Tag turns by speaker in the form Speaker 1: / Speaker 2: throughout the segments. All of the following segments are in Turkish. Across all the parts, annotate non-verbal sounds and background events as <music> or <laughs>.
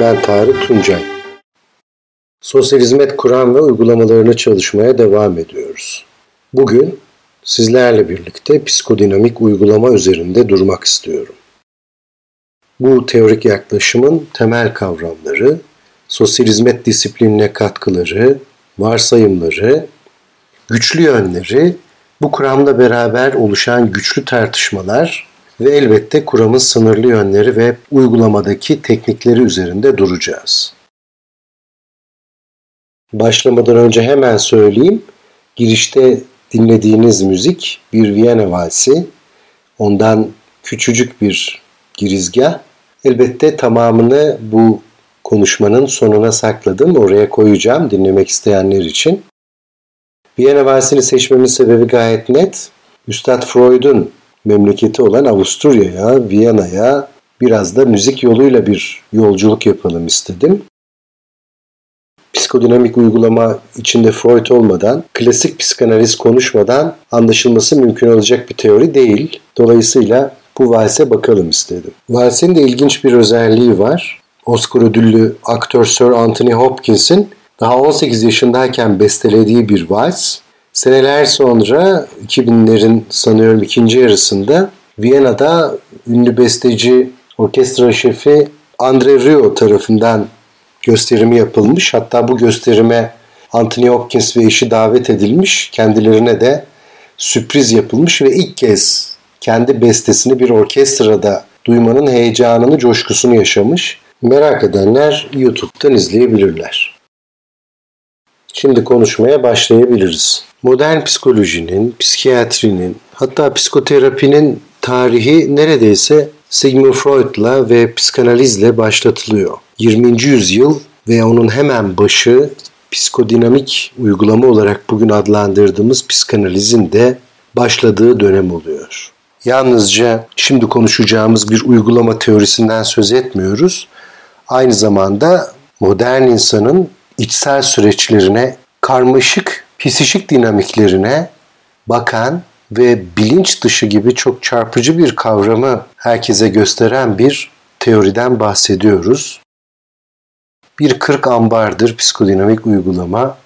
Speaker 1: Ben Tarık Tuncay. Sosyal hizmet kuran ve uygulamalarını çalışmaya devam ediyoruz. Bugün sizlerle birlikte psikodinamik uygulama üzerinde durmak istiyorum. Bu teorik yaklaşımın temel kavramları, sosyal hizmet disiplinine katkıları, varsayımları, güçlü yönleri, bu kuramla beraber oluşan güçlü tartışmalar ve elbette kuramın sınırlı yönleri ve uygulamadaki teknikleri üzerinde duracağız. Başlamadan önce hemen söyleyeyim. Girişte dinlediğiniz müzik bir Viyana valsi. Ondan küçücük bir girizgah. Elbette tamamını bu konuşmanın sonuna sakladım. Oraya koyacağım dinlemek isteyenler için. Viyana valsini seçmemin sebebi gayet net. Üstad Freud'un memleketi olan Avusturya'ya, Viyana'ya biraz da müzik yoluyla bir yolculuk yapalım istedim. Psikodinamik uygulama içinde Freud olmadan, klasik psikanaliz konuşmadan anlaşılması mümkün olacak bir teori değil. Dolayısıyla bu valse bakalım istedim. Valsin de ilginç bir özelliği var. Oscar ödüllü aktör Sir Anthony Hopkins'in daha 18 yaşındayken bestelediği bir vals. Seneler sonra 2000'lerin sanıyorum ikinci yarısında Viyana'da ünlü besteci, orkestra şefi Andre Rio tarafından gösterimi yapılmış. Hatta bu gösterime Anthony Hopkins ve eşi davet edilmiş. Kendilerine de sürpriz yapılmış ve ilk kez kendi bestesini bir orkestrada duymanın heyecanını, coşkusunu yaşamış. Merak edenler YouTube'dan izleyebilirler. Şimdi konuşmaya başlayabiliriz. Modern psikolojinin, psikiyatrinin, hatta psikoterapinin tarihi neredeyse Sigmund Freud'la ve psikanalizle başlatılıyor. 20. yüzyıl ve onun hemen başı psikodinamik uygulama olarak bugün adlandırdığımız psikanalizin de başladığı dönem oluyor. Yalnızca şimdi konuşacağımız bir uygulama teorisinden söz etmiyoruz. Aynı zamanda modern insanın içsel süreçlerine, karmaşık psişik dinamiklerine bakan ve bilinç dışı gibi çok çarpıcı bir kavramı herkese gösteren bir teoriden bahsediyoruz. Bir kırk ambardır psikodinamik uygulama.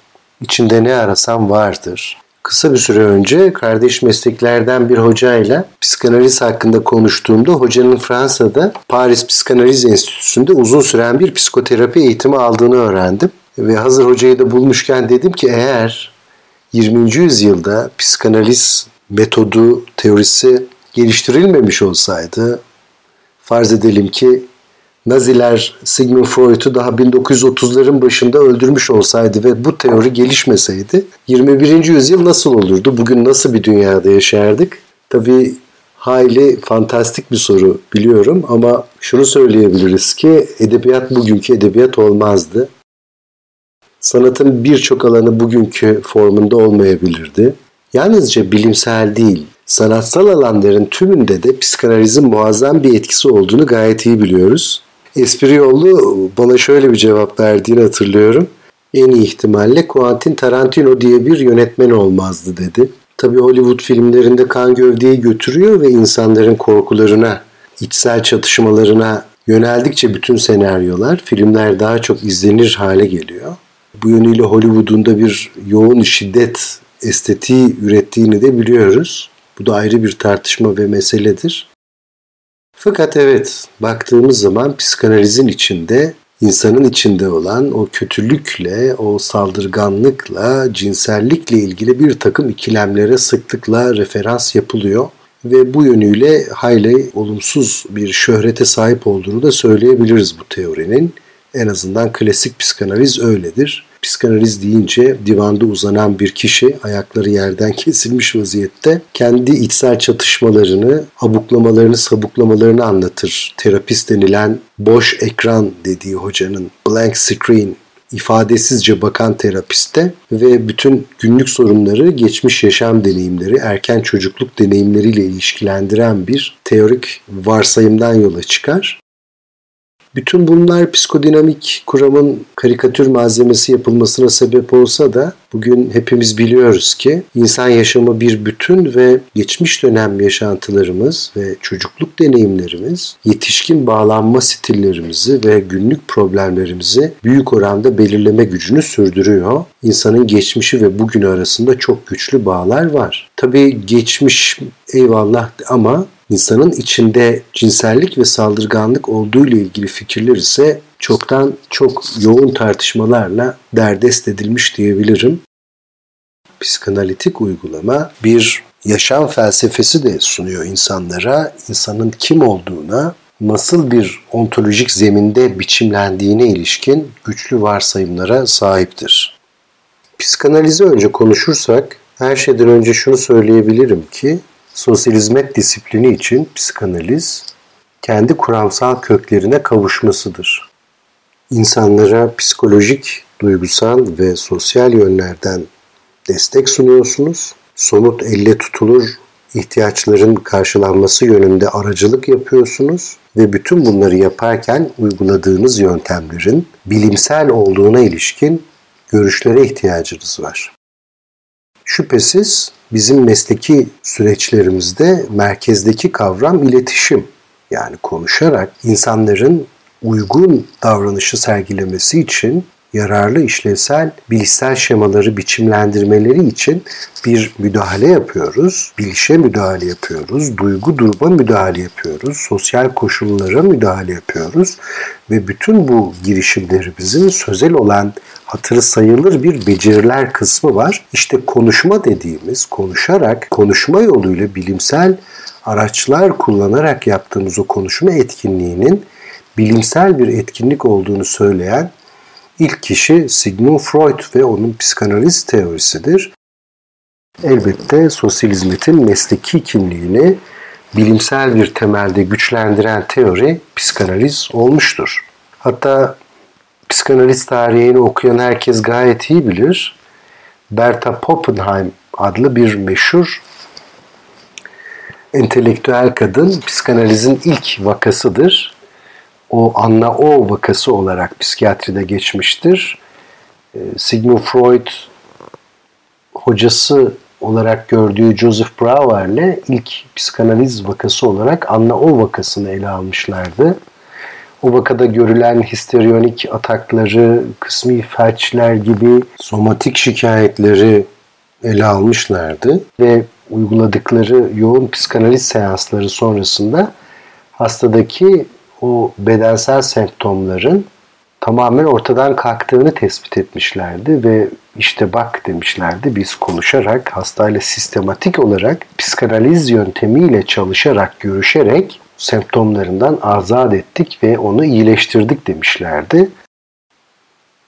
Speaker 1: İçinde ne arasam vardır. Kısa bir süre önce kardeş mesleklerden bir hocayla psikanaliz hakkında konuştuğumda hocanın Fransa'da Paris Psikanaliz Enstitüsü'nde uzun süren bir psikoterapi eğitimi aldığını öğrendim. Ve hazır hocayı da bulmuşken dedim ki eğer 20. yüzyılda psikanaliz metodu, teorisi geliştirilmemiş olsaydı farz edelim ki Naziler Sigmund Freud'u daha 1930'ların başında öldürmüş olsaydı ve bu teori gelişmeseydi 21. yüzyıl nasıl olurdu? Bugün nasıl bir dünyada yaşardık? Tabii hayli fantastik bir soru biliyorum ama şunu söyleyebiliriz ki edebiyat bugünkü edebiyat olmazdı. Sanatın birçok alanı bugünkü formunda olmayabilirdi. Yalnızca bilimsel değil, sanatsal alanların tümünde de psikanalizin muazzam bir etkisi olduğunu gayet iyi biliyoruz. Espri yollu bana şöyle bir cevap verdiğini hatırlıyorum. En iyi ihtimalle Quentin Tarantino diye bir yönetmen olmazdı dedi. Tabi Hollywood filmlerinde kan gövdeyi götürüyor ve insanların korkularına, içsel çatışmalarına yöneldikçe bütün senaryolar, filmler daha çok izlenir hale geliyor. Bu yönüyle Hollywood'un da bir yoğun şiddet estetiği ürettiğini de biliyoruz. Bu da ayrı bir tartışma ve meseledir. Fakat evet baktığımız zaman psikanalizin içinde insanın içinde olan o kötülükle, o saldırganlıkla, cinsellikle ilgili bir takım ikilemlere sıklıkla referans yapılıyor ve bu yönüyle hayli olumsuz bir şöhrete sahip olduğunu da söyleyebiliriz bu teorinin. En azından klasik psikanaliz öyledir. Psikanaliz deyince divanda uzanan bir kişi ayakları yerden <laughs> kesilmiş vaziyette kendi içsel çatışmalarını, abuklamalarını, sabuklamalarını anlatır. Terapist denilen boş ekran dediği hocanın blank screen ifadesizce bakan terapiste ve bütün günlük sorunları, geçmiş yaşam deneyimleri, erken çocukluk deneyimleriyle ilişkilendiren bir teorik varsayımdan yola çıkar. Bütün bunlar psikodinamik kuramın karikatür malzemesi yapılmasına sebep olsa da bugün hepimiz biliyoruz ki insan yaşamı bir bütün ve geçmiş dönem yaşantılarımız ve çocukluk deneyimlerimiz yetişkin bağlanma stillerimizi ve günlük problemlerimizi büyük oranda belirleme gücünü sürdürüyor. İnsanın geçmişi ve bugünü arasında çok güçlü bağlar var. Tabii geçmiş eyvallah ama insanın içinde cinsellik ve saldırganlık olduğu ile ilgili fikirler ise çoktan çok yoğun tartışmalarla derdest edilmiş diyebilirim. Psikanalitik uygulama bir yaşam felsefesi de sunuyor insanlara. İnsanın kim olduğuna, nasıl bir ontolojik zeminde biçimlendiğine ilişkin güçlü varsayımlara sahiptir. Psikanalizi önce konuşursak her şeyden önce şunu söyleyebilirim ki sosyalizmet disiplini için psikanaliz kendi kuramsal köklerine kavuşmasıdır. İnsanlara psikolojik, duygusal ve sosyal yönlerden destek sunuyorsunuz. Somut elle tutulur ihtiyaçların karşılanması yönünde aracılık yapıyorsunuz ve bütün bunları yaparken uyguladığınız yöntemlerin bilimsel olduğuna ilişkin görüşlere ihtiyacınız var. Şüphesiz bizim mesleki süreçlerimizde merkezdeki kavram iletişim. Yani konuşarak insanların uygun davranışı sergilemesi için yararlı işlevsel bilişsel şemaları biçimlendirmeleri için bir müdahale yapıyoruz. Bilişe müdahale yapıyoruz. Duygu duruma müdahale yapıyoruz. Sosyal koşullara müdahale yapıyoruz. Ve bütün bu girişimlerimizin sözel olan hatırı sayılır bir beceriler kısmı var. İşte konuşma dediğimiz, konuşarak, konuşma yoluyla bilimsel araçlar kullanarak yaptığımız o konuşma etkinliğinin bilimsel bir etkinlik olduğunu söyleyen ilk kişi Sigmund Freud ve onun psikanaliz teorisidir. Elbette sosyal hizmetin mesleki kimliğini bilimsel bir temelde güçlendiren teori psikanaliz olmuştur. Hatta psikanaliz tarihini okuyan herkes gayet iyi bilir. Berta Poppenheim adlı bir meşhur entelektüel kadın psikanalizin ilk vakasıdır. O Anna O vakası olarak psikiyatride geçmiştir. Ee, Sigmund Freud hocası olarak gördüğü Joseph Brauer'le ilk psikanaliz vakası olarak Anna O vakasını ele almışlardı. O vakada görülen histerionik atakları, kısmi felçler gibi somatik şikayetleri ele almışlardı ve uyguladıkları yoğun psikanaliz seansları sonrasında hastadaki o bedensel semptomların tamamen ortadan kalktığını tespit etmişlerdi ve işte bak demişlerdi biz konuşarak hastayla sistematik olarak psikanaliz yöntemiyle çalışarak görüşerek semptomlarından azat ettik ve onu iyileştirdik demişlerdi.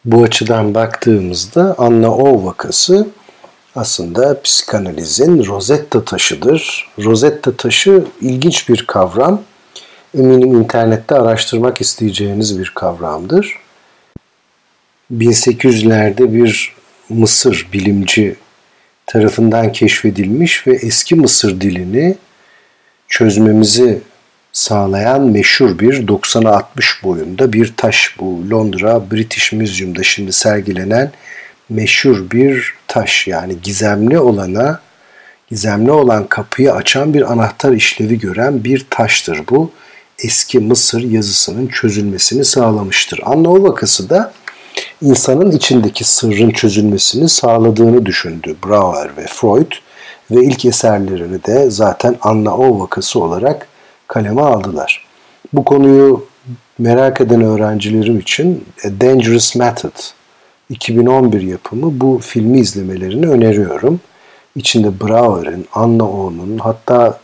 Speaker 1: Bu açıdan baktığımızda Anna O vakası aslında psikanalizin Rosetta taşıdır. Rosetta taşı ilginç bir kavram. Eminim internette araştırmak isteyeceğiniz bir kavramdır. 1800'lerde bir Mısır bilimci tarafından keşfedilmiş ve eski Mısır dilini çözmemizi sağlayan meşhur bir 90'a 60 boyunda bir taş bu Londra British Museum'da şimdi sergilenen meşhur bir taş yani gizemli olana gizemli olan kapıyı açan bir anahtar işlevi gören bir taştır bu. Eski Mısır yazısının çözülmesini sağlamıştır. Anna o vakası da insanın içindeki sırrın çözülmesini sağladığını düşündü Brauer ve Freud ve ilk eserlerini de zaten Anna O vakası olarak kaleme aldılar. Bu konuyu merak eden öğrencilerim için A Dangerous Method 2011 yapımı bu filmi izlemelerini öneriyorum. İçinde Brauer'in, Anna O'nun hatta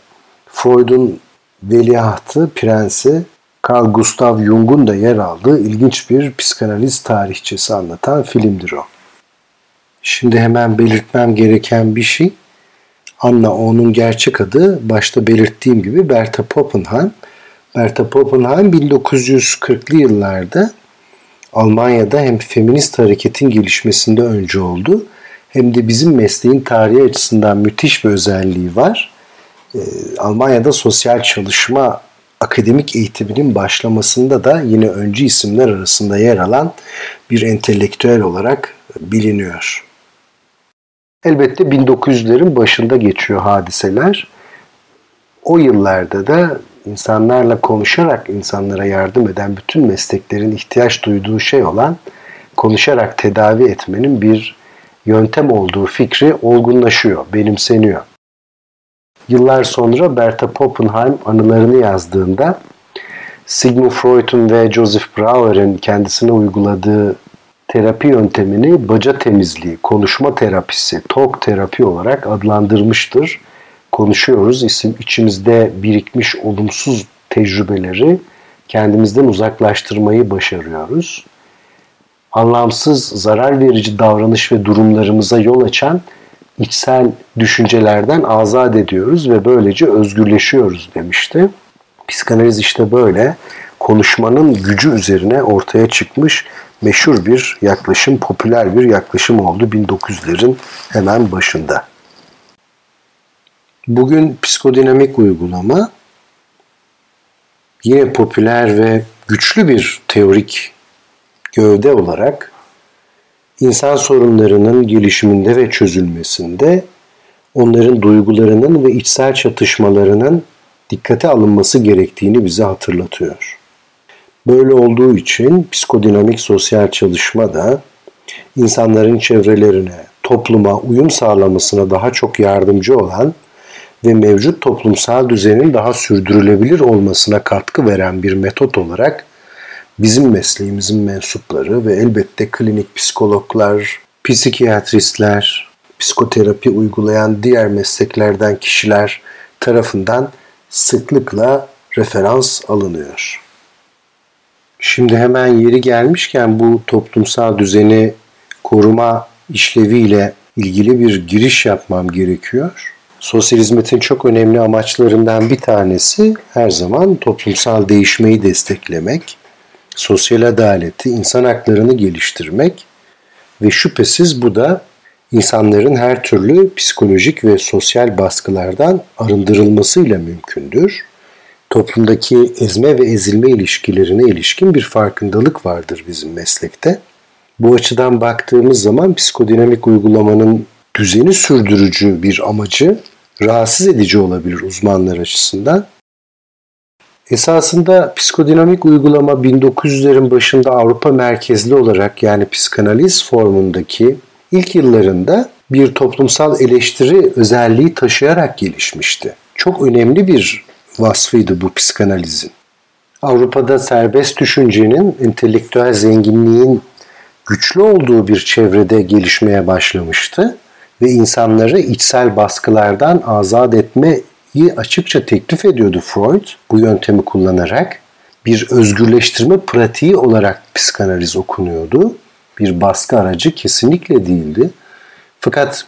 Speaker 1: Freud'un veliahtı, prensi Carl Gustav Jung'un da yer aldığı ilginç bir psikanaliz tarihçesi anlatan filmdir o. Şimdi hemen belirtmem gereken bir şey. Anna O'nun gerçek adı başta belirttiğim gibi Berta Poppenheim. Berta Poppenheim 1940'lı yıllarda Almanya'da hem feminist hareketin gelişmesinde önce oldu hem de bizim mesleğin tarihi açısından müthiş bir özelliği var. Ee, Almanya'da sosyal çalışma akademik eğitiminin başlamasında da yine öncü isimler arasında yer alan bir entelektüel olarak biliniyor. Elbette 1900'lerin başında geçiyor hadiseler. O yıllarda da insanlarla konuşarak insanlara yardım eden bütün mesleklerin ihtiyaç duyduğu şey olan konuşarak tedavi etmenin bir yöntem olduğu fikri olgunlaşıyor, benimseniyor. Yıllar sonra Bertha Poppenheim anılarını yazdığında Sigmund Freud'un ve Joseph Brauer'in kendisine uyguladığı terapi yöntemini baca temizliği, konuşma terapisi, talk terapi olarak adlandırmıştır. Konuşuyoruz, isim içimizde birikmiş olumsuz tecrübeleri kendimizden uzaklaştırmayı başarıyoruz. Anlamsız, zarar verici davranış ve durumlarımıza yol açan içsel düşüncelerden azat ediyoruz ve böylece özgürleşiyoruz demişti. Psikanaliz işte böyle konuşmanın gücü üzerine ortaya çıkmış meşhur bir yaklaşım, popüler bir yaklaşım oldu 1900'lerin hemen başında. Bugün psikodinamik uygulama yine popüler ve güçlü bir teorik gövde olarak insan sorunlarının gelişiminde ve çözülmesinde onların duygularının ve içsel çatışmalarının dikkate alınması gerektiğini bize hatırlatıyor. Böyle olduğu için psikodinamik sosyal çalışma da insanların çevrelerine, topluma uyum sağlamasına daha çok yardımcı olan ve mevcut toplumsal düzenin daha sürdürülebilir olmasına katkı veren bir metot olarak bizim mesleğimizin mensupları ve elbette klinik psikologlar, psikiyatristler, psikoterapi uygulayan diğer mesleklerden kişiler tarafından sıklıkla referans alınıyor. Şimdi hemen yeri gelmişken bu toplumsal düzeni koruma işleviyle ilgili bir giriş yapmam gerekiyor. Sosyal hizmetin çok önemli amaçlarından bir tanesi her zaman toplumsal değişmeyi desteklemek, sosyal adaleti, insan haklarını geliştirmek ve şüphesiz bu da insanların her türlü psikolojik ve sosyal baskılardan arındırılmasıyla mümkündür. Toplumdaki ezme ve ezilme ilişkilerine ilişkin bir farkındalık vardır bizim meslekte. Bu açıdan baktığımız zaman psikodinamik uygulamanın düzeni sürdürücü bir amacı rahatsız edici olabilir uzmanlar açısından. Esasında psikodinamik uygulama 1900'lerin başında Avrupa merkezli olarak yani psikanaliz formundaki ilk yıllarında bir toplumsal eleştiri özelliği taşıyarak gelişmişti. Çok önemli bir vasfıydı bu psikanalizin. Avrupa'da serbest düşüncenin, entelektüel zenginliğin güçlü olduğu bir çevrede gelişmeye başlamıştı ve insanları içsel baskılardan azat etmeyi açıkça teklif ediyordu Freud bu yöntemi kullanarak. Bir özgürleştirme pratiği olarak psikanaliz okunuyordu. Bir baskı aracı kesinlikle değildi. Fakat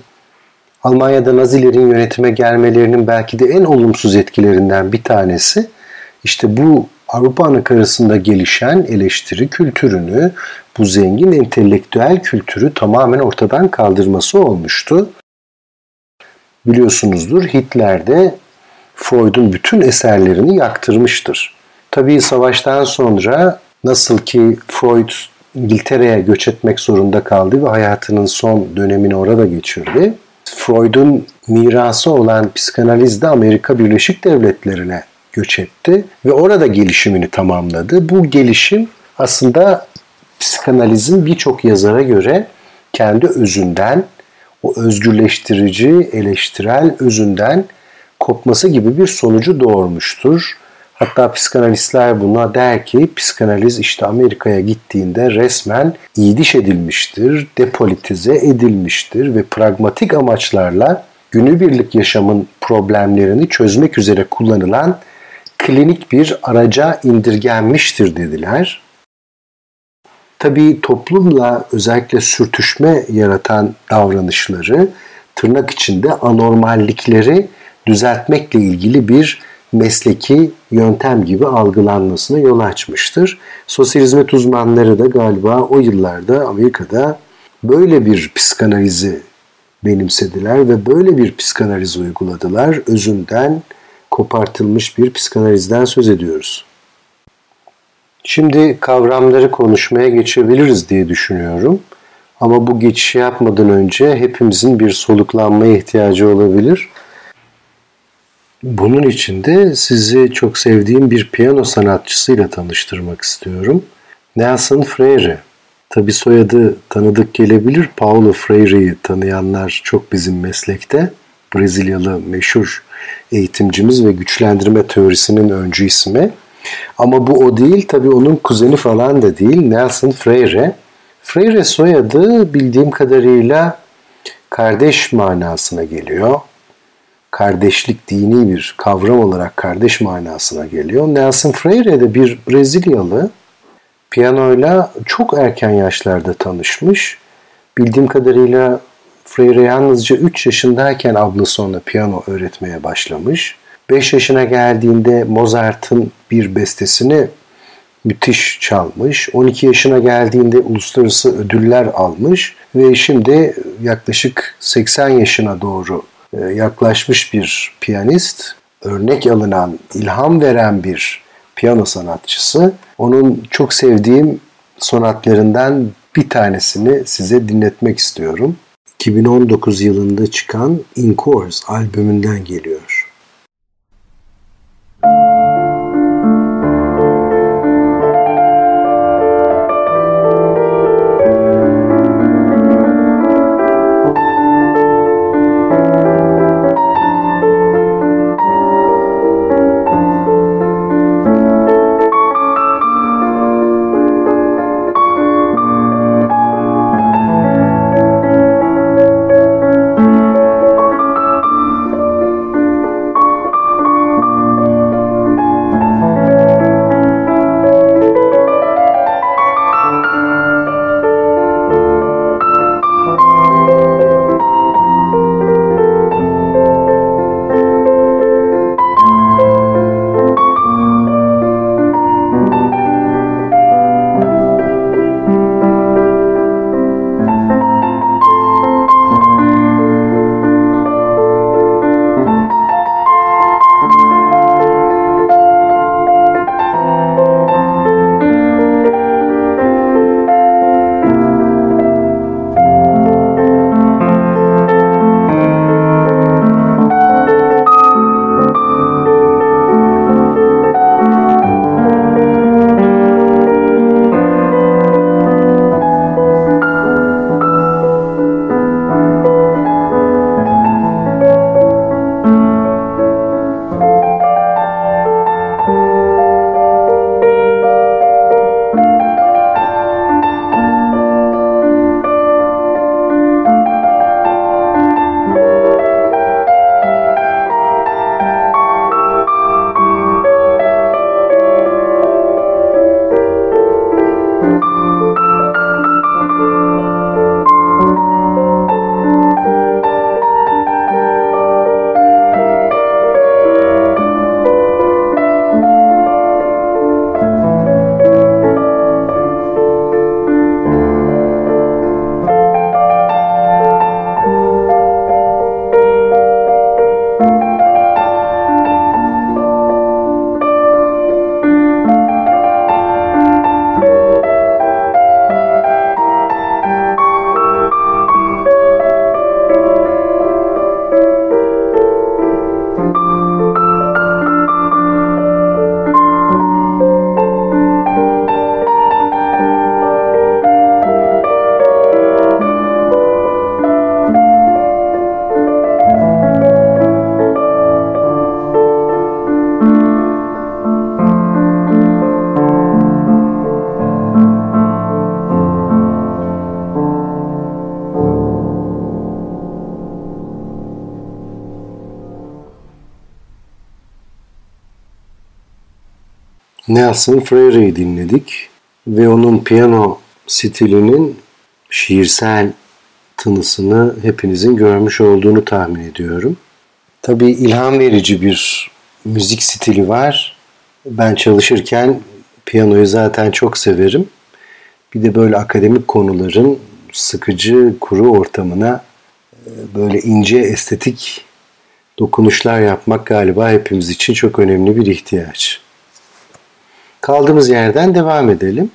Speaker 1: Almanya'da Nazilerin yönetime gelmelerinin belki de en olumsuz etkilerinden bir tanesi işte bu Avrupa anakarasında gelişen eleştiri kültürünü, bu zengin entelektüel kültürü tamamen ortadan kaldırması olmuştu. Biliyorsunuzdur Hitler de Freud'un bütün eserlerini yaktırmıştır. Tabii savaştan sonra nasıl ki Freud İngiltere'ye göç etmek zorunda kaldı ve hayatının son dönemini orada geçirdi. Freud'un mirası olan psikanaliz de Amerika Birleşik Devletleri'ne göç etti ve orada gelişimini tamamladı. Bu gelişim aslında psikanalizin birçok yazara göre kendi özünden, o özgürleştirici, eleştirel özünden kopması gibi bir sonucu doğurmuştur. Hatta psikanalistler buna der ki psikanaliz işte Amerika'ya gittiğinde resmen iyiliş edilmiştir, depolitize edilmiştir ve pragmatik amaçlarla günübirlik yaşamın problemlerini çözmek üzere kullanılan klinik bir araca indirgenmiştir dediler. Tabii toplumla özellikle sürtüşme yaratan davranışları tırnak içinde anormallikleri düzeltmekle ilgili bir mesleki yöntem gibi algılanmasına yol açmıştır. Sosyal uzmanları da galiba o yıllarda Amerika'da böyle bir psikanalizi benimsediler ve böyle bir psikanaliz uyguladılar. Özünden kopartılmış bir psikanalizden söz ediyoruz. Şimdi kavramları konuşmaya geçebiliriz diye düşünüyorum. Ama bu geçişi yapmadan önce hepimizin bir soluklanmaya ihtiyacı olabilir. Bunun için de sizi çok sevdiğim bir piyano sanatçısıyla tanıştırmak istiyorum. Nelson Freire. Tabi soyadı tanıdık gelebilir. Paulo Freire'yi tanıyanlar çok bizim meslekte. Brezilyalı meşhur eğitimcimiz ve güçlendirme teorisinin öncü ismi. Ama bu o değil. Tabi onun kuzeni falan da değil. Nelson Freire. Freire soyadı bildiğim kadarıyla kardeş manasına geliyor. Kardeşlik dini bir kavram olarak kardeş manasına geliyor. Nelson Freire de bir Brezilyalı piyanoyla çok erken yaşlarda tanışmış. Bildiğim kadarıyla Freire yalnızca 3 yaşındayken ablası ona piyano öğretmeye başlamış. 5 yaşına geldiğinde Mozart'ın bir bestesini müthiş çalmış. 12 yaşına geldiğinde uluslararası ödüller almış ve şimdi yaklaşık 80 yaşına doğru yaklaşmış bir piyanist, örnek alınan, ilham veren bir piyano sanatçısı. Onun çok sevdiğim sonatlarından bir tanesini size dinletmek istiyorum. 2019 yılında çıkan In Course albümünden geliyor. Nelson Freire'yi dinledik ve onun piyano stilinin şiirsel tınısını hepinizin görmüş olduğunu tahmin ediyorum. Tabii ilham verici bir müzik stili var. Ben çalışırken piyanoyu zaten çok severim. Bir de böyle akademik konuların sıkıcı, kuru ortamına e, böyle ince estetik dokunuşlar yapmak galiba hepimiz için çok önemli bir ihtiyaç. Kaldığımız yerden devam edelim.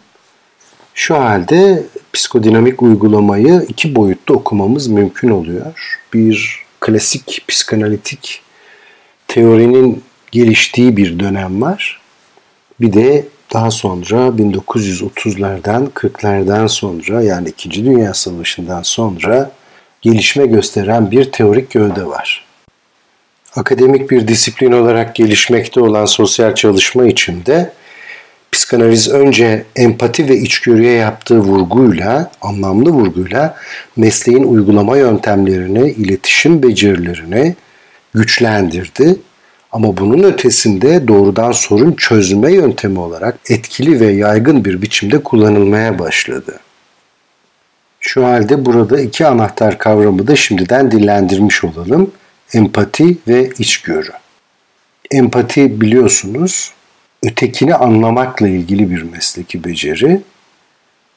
Speaker 1: Şu halde psikodinamik uygulamayı iki boyutta okumamız mümkün oluyor. Bir klasik psikanalitik teorinin geliştiği bir dönem var. Bir de daha sonra 1930'lardan 40'lardan sonra yani 2. Dünya Savaşı'ndan sonra gelişme gösteren bir teorik gövde var. Akademik bir disiplin olarak gelişmekte olan sosyal çalışma içinde psikanaliz önce empati ve içgörüye yaptığı vurguyla, anlamlı vurguyla mesleğin uygulama yöntemlerini, iletişim becerilerini güçlendirdi. Ama bunun ötesinde doğrudan sorun çözme yöntemi olarak etkili ve yaygın bir biçimde kullanılmaya başladı. Şu halde burada iki anahtar kavramı da şimdiden dillendirmiş olalım. Empati ve içgörü. Empati biliyorsunuz ötekini anlamakla ilgili bir mesleki beceri.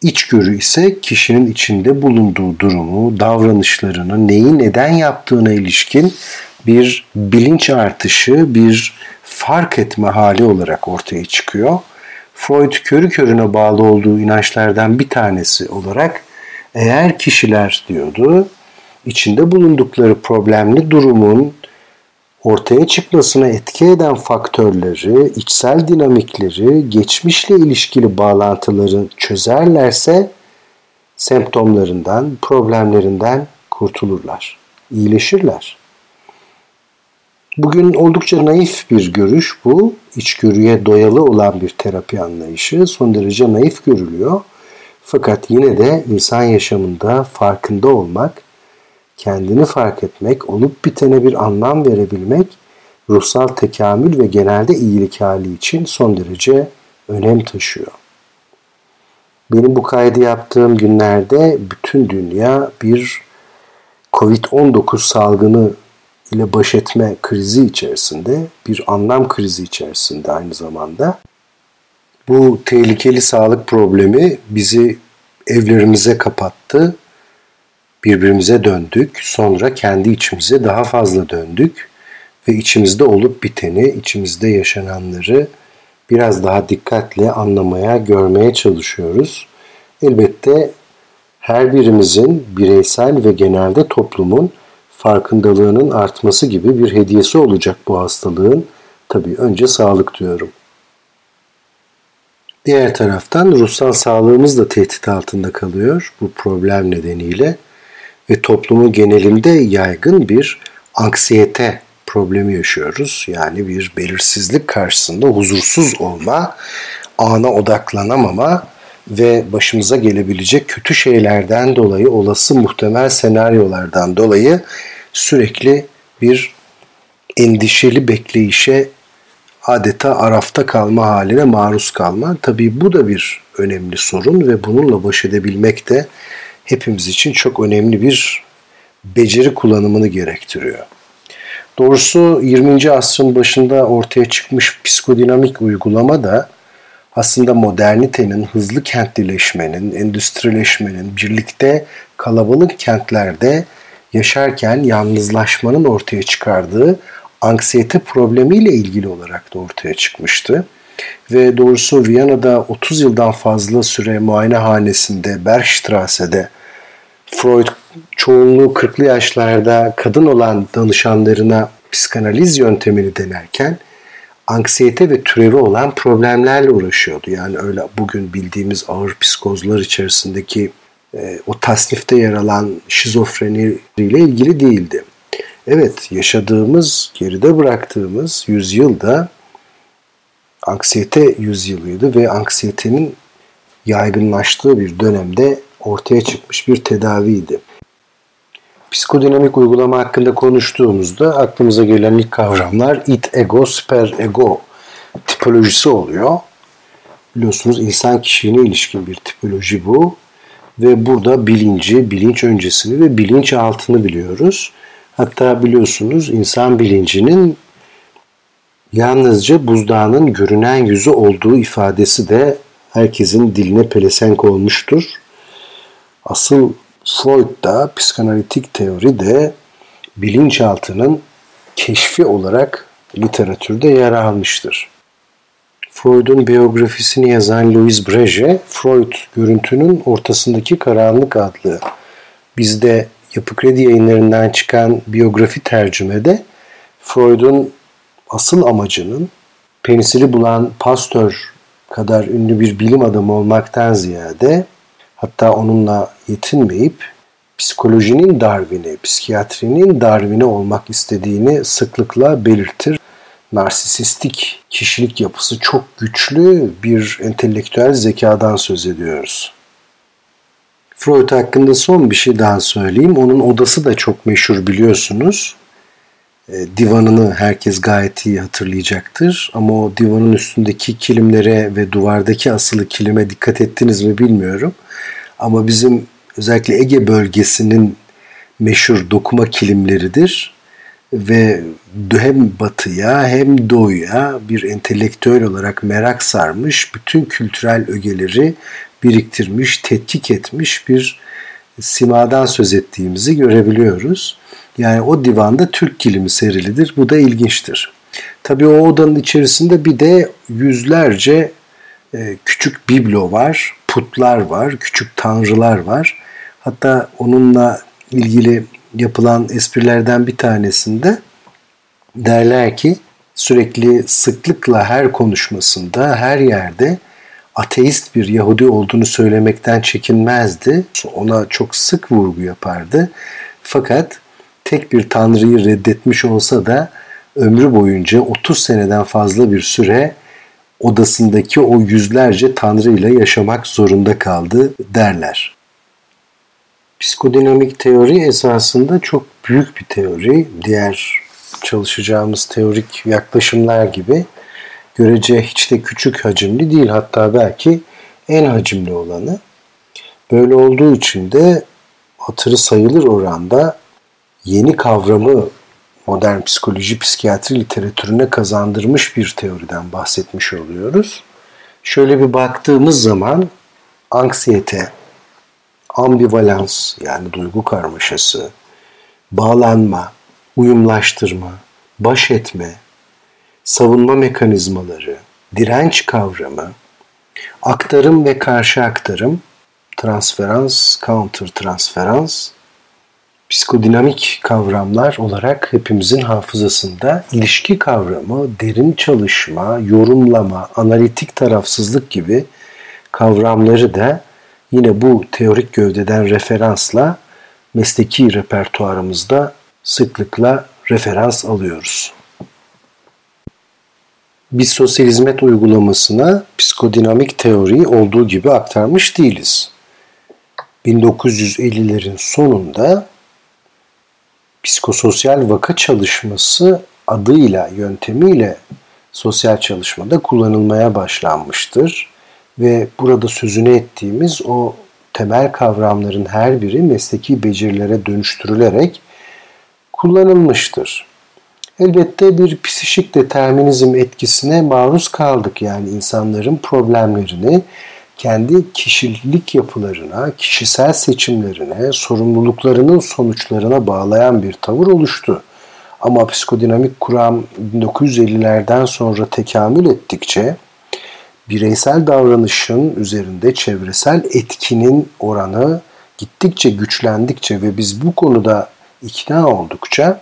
Speaker 1: İçgörü ise kişinin içinde bulunduğu durumu, davranışlarını, neyi neden yaptığına ilişkin bir bilinç artışı, bir fark etme hali olarak ortaya çıkıyor. Freud körü körüne bağlı olduğu inançlardan bir tanesi olarak eğer kişiler diyordu içinde bulundukları problemli durumun ortaya çıkmasına etki eden faktörleri, içsel dinamikleri, geçmişle ilişkili bağlantıları çözerlerse semptomlarından, problemlerinden kurtulurlar, iyileşirler. Bugün oldukça naif bir görüş bu. İçgörüye doyalı olan bir terapi anlayışı son derece naif görülüyor. Fakat yine de insan yaşamında farkında olmak, kendini fark etmek, olup bitene bir anlam verebilmek, ruhsal tekamül ve genelde iyilik hali için son derece önem taşıyor. Benim bu kaydı yaptığım günlerde bütün dünya bir Covid-19 salgını ile baş etme krizi içerisinde, bir anlam krizi içerisinde aynı zamanda. Bu tehlikeli sağlık problemi bizi evlerimize kapattı. Birbirimize döndük. Sonra kendi içimize daha fazla döndük ve içimizde olup biteni, içimizde yaşananları biraz daha dikkatle anlamaya, görmeye çalışıyoruz. Elbette her birimizin bireysel ve genelde toplumun farkındalığının artması gibi bir hediyesi olacak bu hastalığın. Tabii önce sağlık diyorum. Diğer taraftan ruhsal sağlığımız da tehdit altında kalıyor bu problem nedeniyle ve toplumu genelinde yaygın bir anksiyete problemi yaşıyoruz. Yani bir belirsizlik karşısında huzursuz olma, ana odaklanamama ve başımıza gelebilecek kötü şeylerden dolayı, olası muhtemel senaryolardan dolayı sürekli bir endişeli bekleyişe adeta arafta kalma haline maruz kalma. Tabii bu da bir önemli sorun ve bununla baş edebilmek de hepimiz için çok önemli bir beceri kullanımını gerektiriyor. Doğrusu 20. asrın başında ortaya çıkmış psikodinamik uygulama da aslında modernitenin, hızlı kentlileşmenin, endüstrileşmenin, birlikte kalabalık kentlerde yaşarken yalnızlaşmanın ortaya çıkardığı anksiyete problemiyle ilgili olarak da ortaya çıkmıştı. Ve doğrusu Viyana'da 30 yıldan fazla süre muayenehanesinde Bergstrasse'de Freud çoğunluğu 40'lı yaşlarda kadın olan danışanlarına psikanaliz yöntemini denerken anksiyete ve türevi olan problemlerle uğraşıyordu. Yani öyle bugün bildiğimiz ağır psikozlar içerisindeki e, o tasnifte yer alan şizofreni ile ilgili değildi. Evet yaşadığımız, geride bıraktığımız yüzyılda anksiyete yüzyılıydı ve anksiyetenin yaygınlaştığı bir dönemde ortaya çıkmış bir tedaviydi. Psikodinamik uygulama hakkında konuştuğumuzda aklımıza gelen ilk kavramlar id, ego, super ego tipolojisi oluyor. Biliyorsunuz insan kişiliğine ilişkin bir tipoloji bu. Ve burada bilinci, bilinç öncesini ve bilinç altını biliyoruz. Hatta biliyorsunuz insan bilincinin yalnızca buzdağının görünen yüzü olduğu ifadesi de herkesin diline pelesenk olmuştur. Asıl Freud da psikanalitik teori de bilinçaltının keşfi olarak literatürde yer almıştır. Freud'un biyografisini yazan Louis Breje, Freud görüntünün ortasındaki karanlık adlı bizde Yapı Kredi yayınlarından çıkan biyografi tercümede Freud'un asıl amacının penisili bulan pastör kadar ünlü bir bilim adamı olmaktan ziyade hatta onunla yetinmeyip psikolojinin Darwin'i, psikiyatrinin Darwin'i olmak istediğini sıklıkla belirtir. Narsisistik kişilik yapısı çok güçlü bir entelektüel zekadan söz ediyoruz. Freud hakkında son bir şey daha söyleyeyim. Onun odası da çok meşhur biliyorsunuz. E, divanını herkes gayet iyi hatırlayacaktır. Ama o divanın üstündeki kilimlere ve duvardaki asılı kilime dikkat ettiniz mi bilmiyorum. Ama bizim özellikle Ege bölgesinin meşhur dokuma kilimleridir. Ve hem batıya hem doğuya bir entelektüel olarak merak sarmış, bütün kültürel ögeleri biriktirmiş, tetkik etmiş bir simadan söz ettiğimizi görebiliyoruz. Yani o divanda Türk kilimi serilidir. Bu da ilginçtir. Tabii o odanın içerisinde bir de yüzlerce e, küçük biblo var, putlar var, küçük tanrılar var. Hatta onunla ilgili yapılan esprilerden bir tanesinde derler ki sürekli sıklıkla her konuşmasında, her yerde ateist bir Yahudi olduğunu söylemekten çekinmezdi. Ona çok sık vurgu yapardı. Fakat tek bir tanrıyı reddetmiş olsa da ömrü boyunca 30 seneden fazla bir süre odasındaki o yüzlerce tanrıyla yaşamak zorunda kaldı derler. Psikodinamik teori esasında çok büyük bir teori. Diğer çalışacağımız teorik yaklaşımlar gibi görece hiç de küçük hacimli değil. Hatta belki en hacimli olanı. Böyle olduğu için de hatırı sayılır oranda yeni kavramı modern psikoloji, psikiyatri literatürüne kazandırmış bir teoriden bahsetmiş oluyoruz. Şöyle bir baktığımız zaman anksiyete, ambivalans yani duygu karmaşası, bağlanma, uyumlaştırma, baş etme, savunma mekanizmaları, direnç kavramı, aktarım ve karşı aktarım, transferans, counter transferans, psikodinamik kavramlar olarak hepimizin hafızasında ilişki kavramı, derin çalışma, yorumlama, analitik tarafsızlık gibi kavramları da yine bu teorik gövdeden referansla mesleki repertuarımızda sıklıkla referans alıyoruz biz sosyal hizmet uygulamasına psikodinamik teoriyi olduğu gibi aktarmış değiliz. 1950'lerin sonunda psikososyal vaka çalışması adıyla, yöntemiyle sosyal çalışmada kullanılmaya başlanmıştır. Ve burada sözünü ettiğimiz o temel kavramların her biri mesleki becerilere dönüştürülerek kullanılmıştır. Elbette bir psişik determinizm etkisine maruz kaldık. Yani insanların problemlerini kendi kişilik yapılarına, kişisel seçimlerine, sorumluluklarının sonuçlarına bağlayan bir tavır oluştu. Ama psikodinamik kuram 1950'lerden sonra tekamül ettikçe bireysel davranışın üzerinde çevresel etkinin oranı gittikçe güçlendikçe ve biz bu konuda ikna oldukça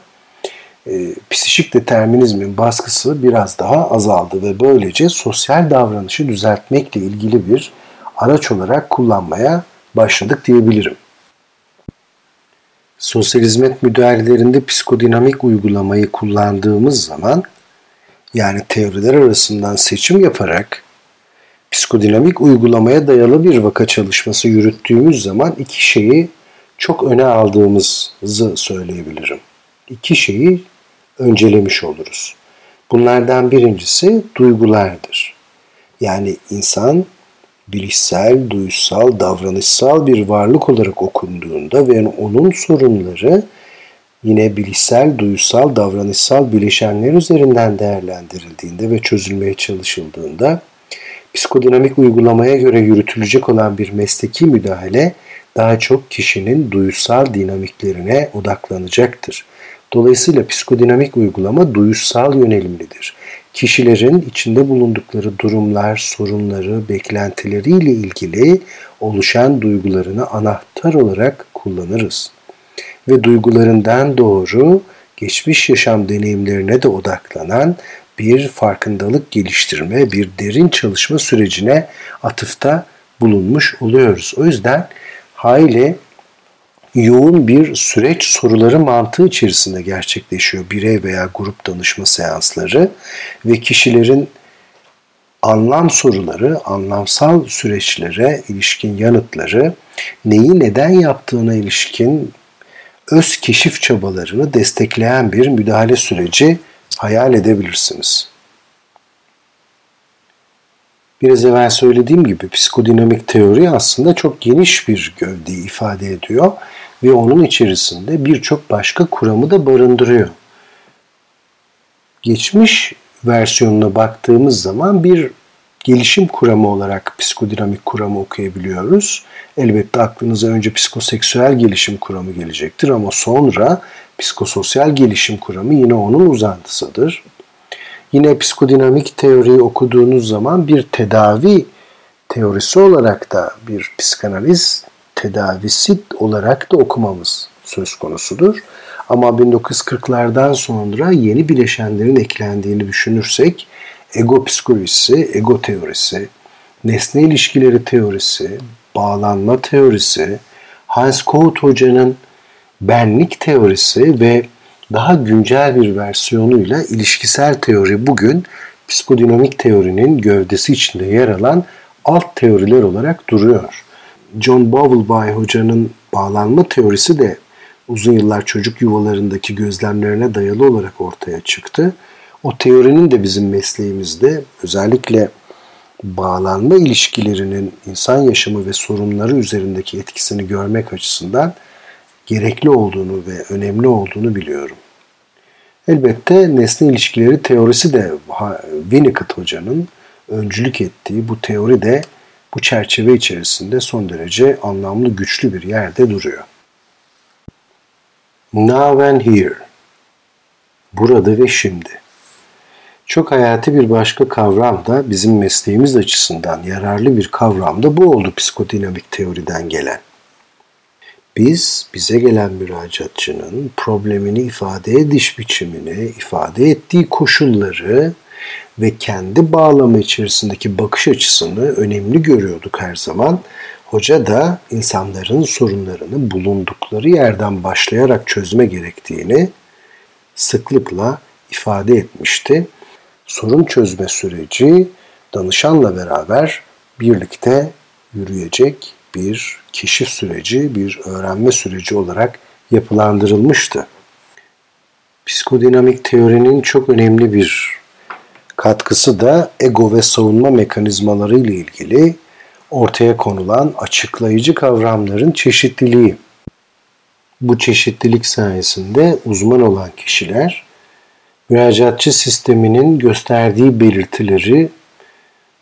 Speaker 1: e, psişik determinizmin baskısı biraz daha azaldı ve böylece sosyal davranışı düzeltmekle ilgili bir araç olarak kullanmaya başladık diyebilirim. Sosyal hizmet müdahalelerinde psikodinamik uygulamayı kullandığımız zaman yani teoriler arasından seçim yaparak psikodinamik uygulamaya dayalı bir vaka çalışması yürüttüğümüz zaman iki şeyi çok öne aldığımızı söyleyebilirim. İki şeyi öncelemiş oluruz. Bunlardan birincisi duygulardır. Yani insan bilişsel, duysal, davranışsal bir varlık olarak okunduğunda ve onun sorunları yine bilişsel, duysal, davranışsal bileşenler üzerinden değerlendirildiğinde ve çözülmeye çalışıldığında psikodinamik uygulamaya göre yürütülecek olan bir mesleki müdahale daha çok kişinin duysal dinamiklerine odaklanacaktır. Dolayısıyla psikodinamik uygulama duyusal yönelimlidir. Kişilerin içinde bulundukları durumlar, sorunları, beklentileriyle ilgili oluşan duygularını anahtar olarak kullanırız. Ve duygularından doğru geçmiş yaşam deneyimlerine de odaklanan bir farkındalık geliştirme, bir derin çalışma sürecine atıfta bulunmuş oluyoruz. O yüzden hayli yoğun bir süreç soruları mantığı içerisinde gerçekleşiyor birey veya grup danışma seansları ve kişilerin anlam soruları, anlamsal süreçlere ilişkin yanıtları, neyi neden yaptığına ilişkin öz keşif çabalarını destekleyen bir müdahale süreci hayal edebilirsiniz. Biraz evvel söylediğim gibi psikodinamik teori aslında çok geniş bir gövdeyi ifade ediyor ve onun içerisinde birçok başka kuramı da barındırıyor. Geçmiş versiyonuna baktığımız zaman bir gelişim kuramı olarak psikodinamik kuramı okuyabiliyoruz. Elbette aklınıza önce psikoseksüel gelişim kuramı gelecektir ama sonra psikososyal gelişim kuramı yine onun uzantısıdır. Yine psikodinamik teoriyi okuduğunuz zaman bir tedavi teorisi olarak da bir psikanaliz tedavisi olarak da okumamız söz konusudur. Ama 1940'lardan sonra yeni bileşenlerin eklendiğini düşünürsek ego psikolojisi, ego teorisi, nesne ilişkileri teorisi, bağlanma teorisi, Hans Kohut Hoca'nın benlik teorisi ve daha güncel bir versiyonuyla ilişkisel teori bugün psikodinamik teorinin gövdesi içinde yer alan alt teoriler olarak duruyor. John Bowlby hocanın bağlanma teorisi de uzun yıllar çocuk yuvalarındaki gözlemlerine dayalı olarak ortaya çıktı. O teorinin de bizim mesleğimizde özellikle bağlanma ilişkilerinin insan yaşamı ve sorunları üzerindeki etkisini görmek açısından gerekli olduğunu ve önemli olduğunu biliyorum. Elbette nesne ilişkileri teorisi de Winnicott hocanın öncülük ettiği bu teori de bu çerçeve içerisinde son derece anlamlı güçlü bir yerde duruyor. Now and here. Burada ve şimdi. Çok hayati bir başka kavram da bizim mesleğimiz açısından yararlı bir kavram da bu oldu psikodinamik teoriden gelen. Biz bize gelen müracaatçının problemini ifade ediş biçimini, ifade ettiği koşulları ve kendi bağlamı içerisindeki bakış açısını önemli görüyorduk her zaman. Hoca da insanların sorunlarını bulundukları yerden başlayarak çözme gerektiğini sıklıkla ifade etmişti. Sorun çözme süreci danışanla beraber birlikte yürüyecek bir keşif süreci, bir öğrenme süreci olarak yapılandırılmıştı. Psikodinamik teorinin çok önemli bir katkısı da ego ve savunma mekanizmaları ile ilgili ortaya konulan açıklayıcı kavramların çeşitliliği. Bu çeşitlilik sayesinde uzman olan kişiler müracaatçı sisteminin gösterdiği belirtileri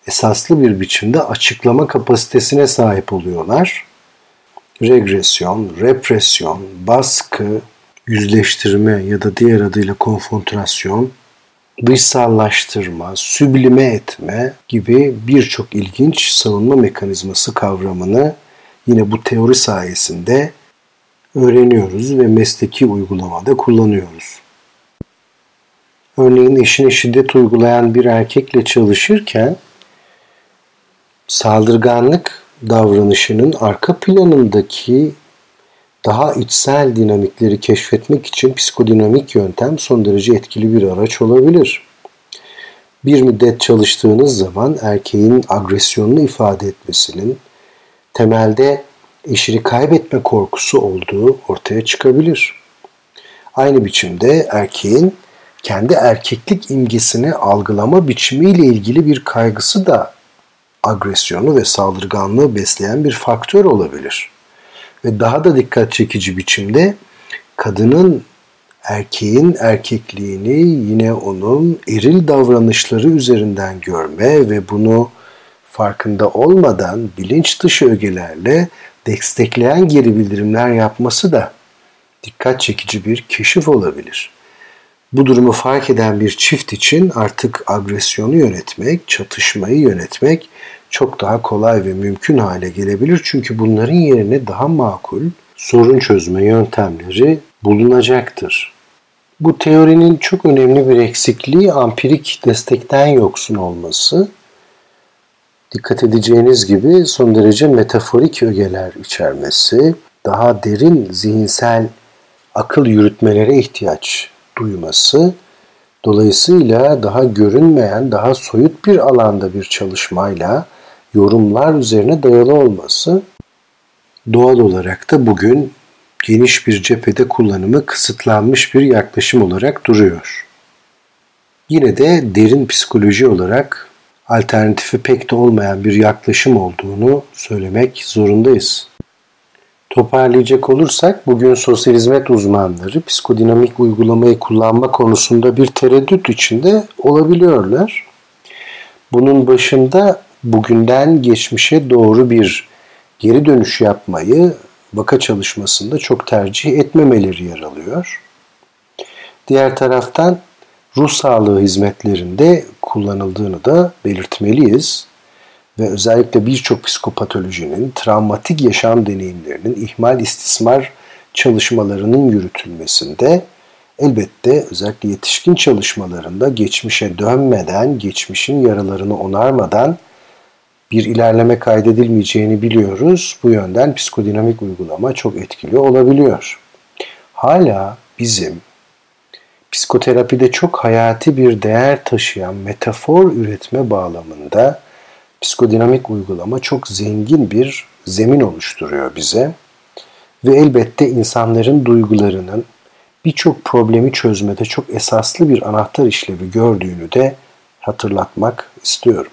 Speaker 1: esaslı bir biçimde açıklama kapasitesine sahip oluyorlar. Regresyon, represyon, baskı, yüzleştirme ya da diğer adıyla konfrontasyon, dışsallaştırma, süblime etme gibi birçok ilginç savunma mekanizması kavramını yine bu teori sayesinde öğreniyoruz ve mesleki uygulamada kullanıyoruz. Örneğin eşine şiddet uygulayan bir erkekle çalışırken saldırganlık davranışının arka planındaki daha içsel dinamikleri keşfetmek için psikodinamik yöntem son derece etkili bir araç olabilir. Bir müddet çalıştığınız zaman erkeğin agresyonunu ifade etmesinin temelde eşini kaybetme korkusu olduğu ortaya çıkabilir. Aynı biçimde erkeğin kendi erkeklik imgesini algılama biçimiyle ilgili bir kaygısı da agresyonu ve saldırganlığı besleyen bir faktör olabilir. Ve daha da dikkat çekici biçimde kadının erkeğin erkekliğini yine onun eril davranışları üzerinden görme ve bunu farkında olmadan bilinç dışı ögelerle destekleyen geri bildirimler yapması da dikkat çekici bir keşif olabilir. Bu durumu fark eden bir çift için artık agresyonu yönetmek, çatışmayı yönetmek çok daha kolay ve mümkün hale gelebilir. Çünkü bunların yerine daha makul sorun çözme yöntemleri bulunacaktır. Bu teorinin çok önemli bir eksikliği ampirik destekten yoksun olması. Dikkat edeceğiniz gibi son derece metaforik ögeler içermesi, daha derin zihinsel akıl yürütmelere ihtiyaç duyması, dolayısıyla daha görünmeyen, daha soyut bir alanda bir çalışmayla yorumlar üzerine dayalı olması doğal olarak da bugün geniş bir cephede kullanımı kısıtlanmış bir yaklaşım olarak duruyor. Yine de derin psikoloji olarak alternatifi pek de olmayan bir yaklaşım olduğunu söylemek zorundayız. Toparlayacak olursak bugün sosyal hizmet uzmanları psikodinamik uygulamayı kullanma konusunda bir tereddüt içinde olabiliyorlar. Bunun başında bugünden geçmişe doğru bir geri dönüş yapmayı vaka çalışmasında çok tercih etmemeleri yer alıyor. Diğer taraftan ruh sağlığı hizmetlerinde kullanıldığını da belirtmeliyiz ve özellikle birçok psikopatolojinin, travmatik yaşam deneyimlerinin, ihmal istismar çalışmalarının yürütülmesinde elbette özellikle yetişkin çalışmalarında geçmişe dönmeden, geçmişin yaralarını onarmadan bir ilerleme kaydedilmeyeceğini biliyoruz. Bu yönden psikodinamik uygulama çok etkili olabiliyor. Hala bizim psikoterapide çok hayati bir değer taşıyan metafor üretme bağlamında psikodinamik uygulama çok zengin bir zemin oluşturuyor bize. Ve elbette insanların duygularının birçok problemi çözmede çok esaslı bir anahtar işlevi gördüğünü de hatırlatmak istiyorum.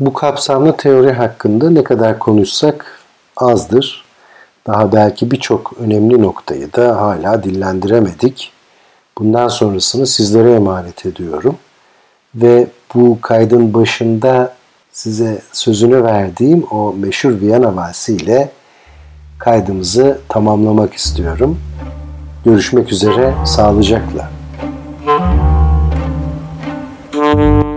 Speaker 1: Bu kapsamlı teori hakkında ne kadar konuşsak azdır. Daha belki birçok önemli noktayı da hala dillendiremedik. Bundan sonrasını sizlere emanet ediyorum. Ve bu kaydın başında size sözünü verdiğim o meşhur Viyana Valsi ile kaydımızı tamamlamak istiyorum. Görüşmek üzere, sağlıcakla. Müzik